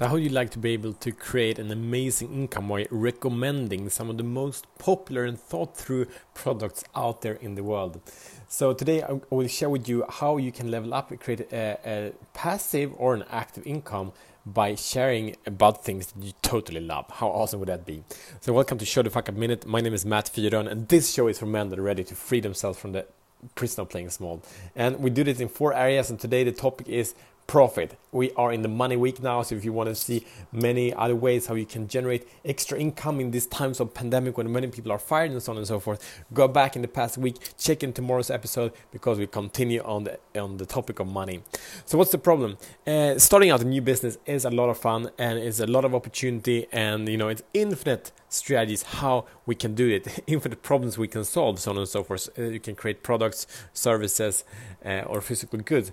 So, how would you like to be able to create an amazing income by recommending some of the most popular and thought through products out there in the world? So, today I will share with you how you can level up and create a, a passive or an active income by sharing about things that you totally love. How awesome would that be? So, welcome to Show the Fuck Up Minute. My name is Matt Fyron, and this show is for men that are ready to free themselves from the prison of playing small. And we do this in four areas, and today the topic is profit. We are in the money week now, so if you want to see many other ways how you can generate extra income in these times of pandemic when many people are fired and so on and so forth, go back in the past week, check in tomorrow's episode because we continue on the on the topic of money. So what's the problem? Uh, starting out a new business is a lot of fun and it's a lot of opportunity and you know it's infinite strategies how we can do it, infinite problems we can solve, so on and so forth. Uh, you can create products, services, uh, or physical goods,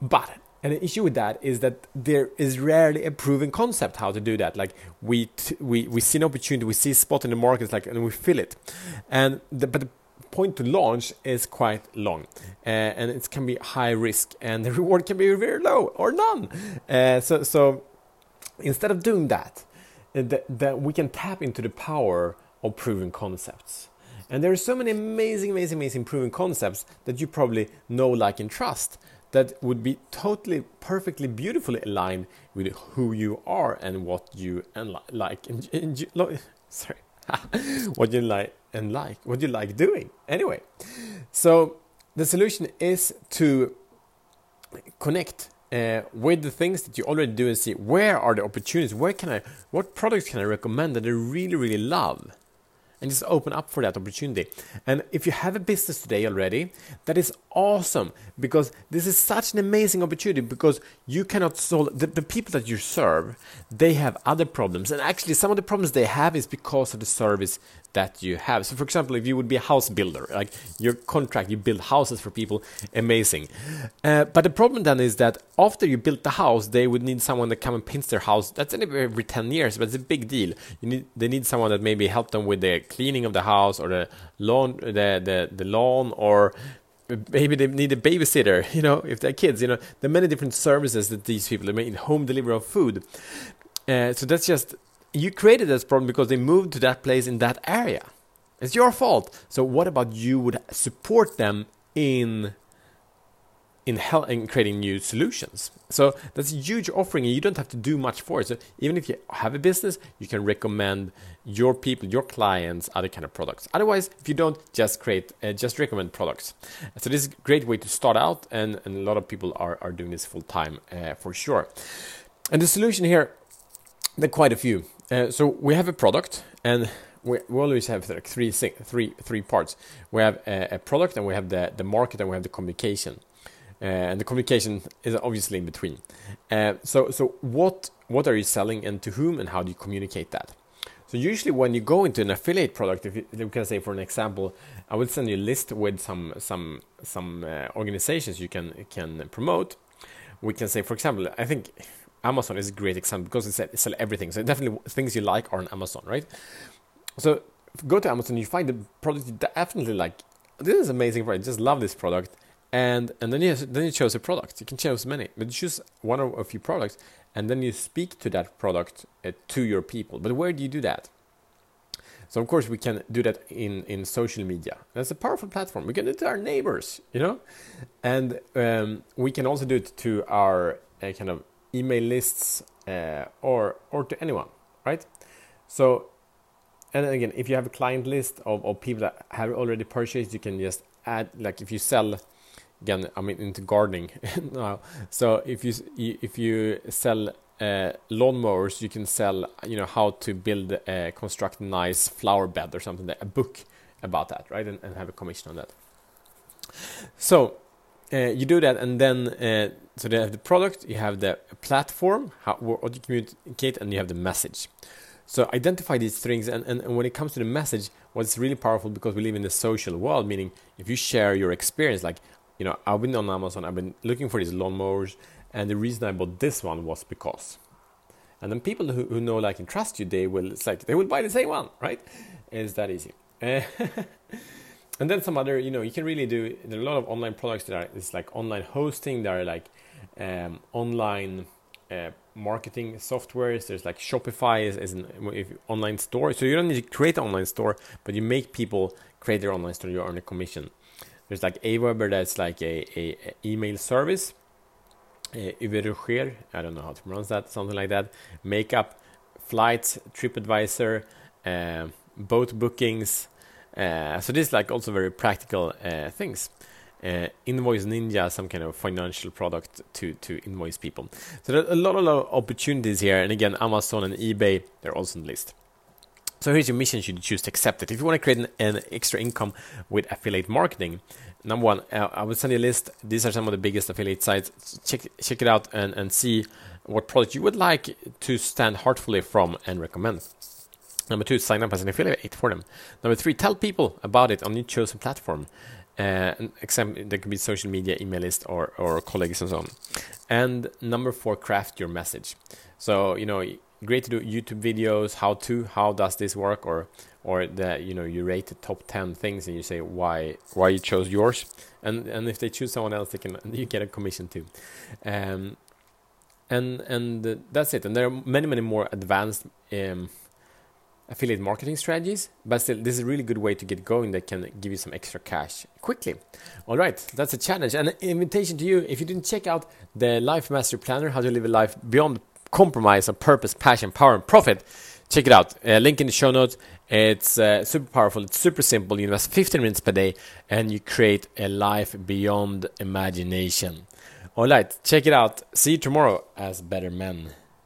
but and the issue with that is that there is rarely a proven concept how to do that. Like we we we see an opportunity, we see a spot in the market, like and we fill it. And the, but the point to launch is quite long, uh, and it can be high risk, and the reward can be very low or none. Uh, so so instead of doing that, uh, that, that we can tap into the power of proven concepts. And there are so many amazing, amazing, amazing proven concepts that you probably know, like, and trust that would be totally perfectly beautifully aligned with who you are and what you and li- like and, and sorry what you like and like what you like doing. Anyway so the solution is to connect uh, with the things that you already do and see. Where are the opportunities? Where can i what products can i recommend that i really really love and just open up for that opportunity. And if you have a business today already, that is awesome because this is such an amazing opportunity because you cannot solve the, the people that you serve, they have other problems. And actually, some of the problems they have is because of the service that you have. So, for example, if you would be a house builder, like your contract, you build houses for people, amazing. Uh, but the problem then is that after you built the house, they would need someone to come and paint their house. That's every 10 years, but it's a big deal. You need, they need someone that maybe help them with the cleaning of the house or the lawn, the, the, the lawn, or maybe they need a babysitter, you know, if they're kids, you know, there are many different services that these people are making, home delivery of food. Uh, so that's just you created this problem because they moved to that place in that area. It's your fault. So what about you would support them in in, in creating new solutions? So that's a huge offering, and you don't have to do much for it. So even if you have a business, you can recommend your people, your clients, other kind of products. Otherwise, if you don't, just create, uh, just recommend products. So this is a great way to start out, and, and a lot of people are are doing this full time uh, for sure. And the solution here, there are quite a few. Uh, so we have a product, and we, we always have like three, three, three parts. We have a, a, product, and we have the, the market, and we have the communication. Uh, and the communication is obviously in between. Uh, so, so what what are you selling, and to whom, and how do you communicate that? So usually when you go into an affiliate product, if you, you can say for an example, I will send you a list with some some some uh, organizations you can can promote. We can say, for example, I think Amazon is a great example because it sells sell everything. So definitely things you like are on Amazon, right? So go to Amazon, you find the product you definitely like. This is amazing product. Just love this product, and and then you then you choose a product. You can choose many, but you choose one or a few products, and then you speak to that product uh, to your people. But where do you do that? So of course we can do that in, in social media. That's a powerful platform. We can do it to our neighbors, you know, and um, we can also do it to our uh, kind of email lists uh, or or to anyone, right? So, and again, if you have a client list of, of people that have already purchased, you can just add like if you sell again, I mean into gardening now. So if you if you sell uh, lawnmowers, you can sell you know how to build uh, construct nice flower bed or something, a book about that, right? And, and have a commission on that. So uh, you do that, and then uh, so they have the product, you have the platform, how what you communicate, and you have the message. So identify these things, and, and, and when it comes to the message, what's really powerful because we live in the social world, meaning if you share your experience, like you know, I've been on Amazon, I've been looking for these lawnmowers, and the reason I bought this one was because. And then people who, who know, like, and trust you, they will, it's like, they will buy the same one, right? It's that easy. and then some other, you know, you can really do, there are a lot of online products that are, it's like online hosting, there are like um, online uh, marketing softwares. There's like Shopify is, is an if, online store. So you don't need to create an online store, but you make people create their online store. You earn a commission. There's like Aweber that's like a, a, a email service. Uh, I don't know how to pronounce that, something like that. Makeup, flights, TripAdvisor, uh, boat bookings. Uh, so this is like also very practical uh, things. Uh, invoice Ninja, some kind of financial product to to invoice people. So there are a lot, a lot of opportunities here. And again, Amazon and eBay, they're also on the list. So here's your mission should you choose to accept it. If you want to create an, an extra income with affiliate marketing, number one, uh, I will send you a list. These are some of the biggest affiliate sites. Check check it out and, and see what product you would like to stand heartfully from and recommend. Number two, sign up as an affiliate for them. Number three, tell people about it on your chosen platform. Uh, example, there could be social media, email list, or, or colleagues and so on. And number four, craft your message. So, you know, great to do YouTube videos, how to, how does this work, or or that you know you rate the top ten things and you say why why you chose yours, and and if they choose someone else, they can you get a commission too, um, and and that's it. And there are many many more advanced um, affiliate marketing strategies, but still, this is a really good way to get going that can give you some extra cash quickly. All right, that's a challenge and an invitation to you. If you didn't check out the Life Master Planner, How to Live a Life Beyond compromise on purpose, passion, power, and profit. Check it out. Uh, link in the show notes. It's uh, super powerful. It's super simple. You invest 15 minutes per day and you create a life beyond imagination. All right, check it out. See you tomorrow as better men.